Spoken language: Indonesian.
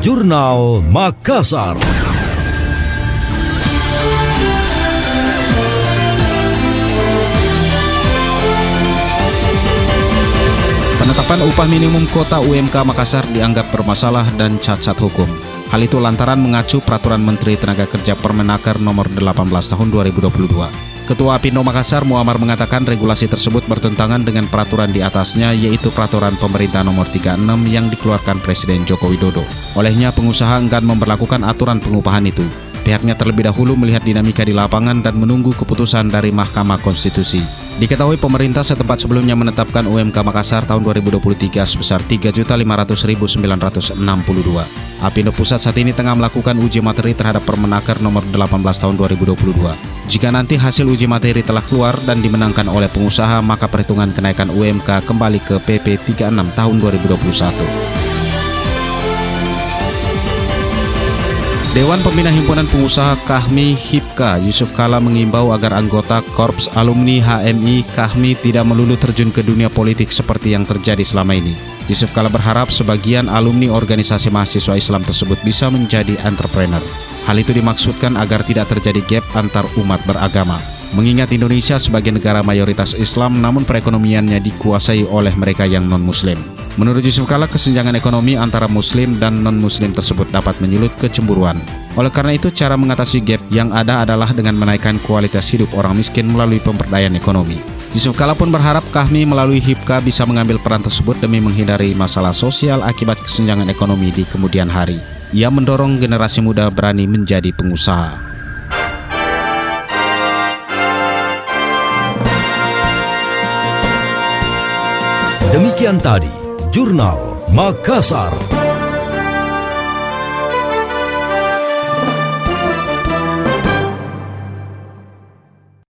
Jurnal Makassar. Penetapan upah minimum kota UMK Makassar dianggap bermasalah dan cacat hukum. Hal itu lantaran mengacu peraturan Menteri Tenaga Kerja Permenaker nomor 18 tahun 2022. Ketua Apindo Makassar Muammar mengatakan regulasi tersebut bertentangan dengan peraturan di atasnya yaitu peraturan pemerintah nomor 36 yang dikeluarkan Presiden Joko Widodo. Olehnya pengusaha enggan memperlakukan aturan pengupahan itu. Pihaknya terlebih dahulu melihat dinamika di lapangan dan menunggu keputusan dari Mahkamah Konstitusi. Diketahui pemerintah setempat sebelumnya menetapkan UMK Makassar tahun 2023 sebesar 3.500.962. Apindo Pusat saat ini tengah melakukan uji materi terhadap Permenaker nomor 18 tahun 2022. Jika nanti hasil uji materi telah keluar dan dimenangkan oleh pengusaha, maka perhitungan kenaikan UMK kembali ke PP 36 tahun 2021. Dewan Pembina Himpunan Pengusaha Kahmi Hipka Yusuf Kala mengimbau agar anggota Korps Alumni HMI Kahmi tidak melulu terjun ke dunia politik seperti yang terjadi selama ini. Yusuf Kala berharap sebagian alumni organisasi mahasiswa Islam tersebut bisa menjadi entrepreneur. Hal itu dimaksudkan agar tidak terjadi gap antar umat beragama. Mengingat Indonesia sebagai negara mayoritas Islam namun perekonomiannya dikuasai oleh mereka yang non-muslim. Menurut Yusuf Kala, kesenjangan ekonomi antara muslim dan non-muslim tersebut dapat menyulut kecemburuan. Oleh karena itu, cara mengatasi gap yang ada adalah dengan menaikkan kualitas hidup orang miskin melalui pemberdayaan ekonomi. Yusuf Kala pun berharap Kahmi melalui HIPKA bisa mengambil peran tersebut demi menghindari masalah sosial akibat kesenjangan ekonomi di kemudian hari. Ia mendorong generasi muda berani menjadi pengusaha. Demikian tadi Jurnal Makassar.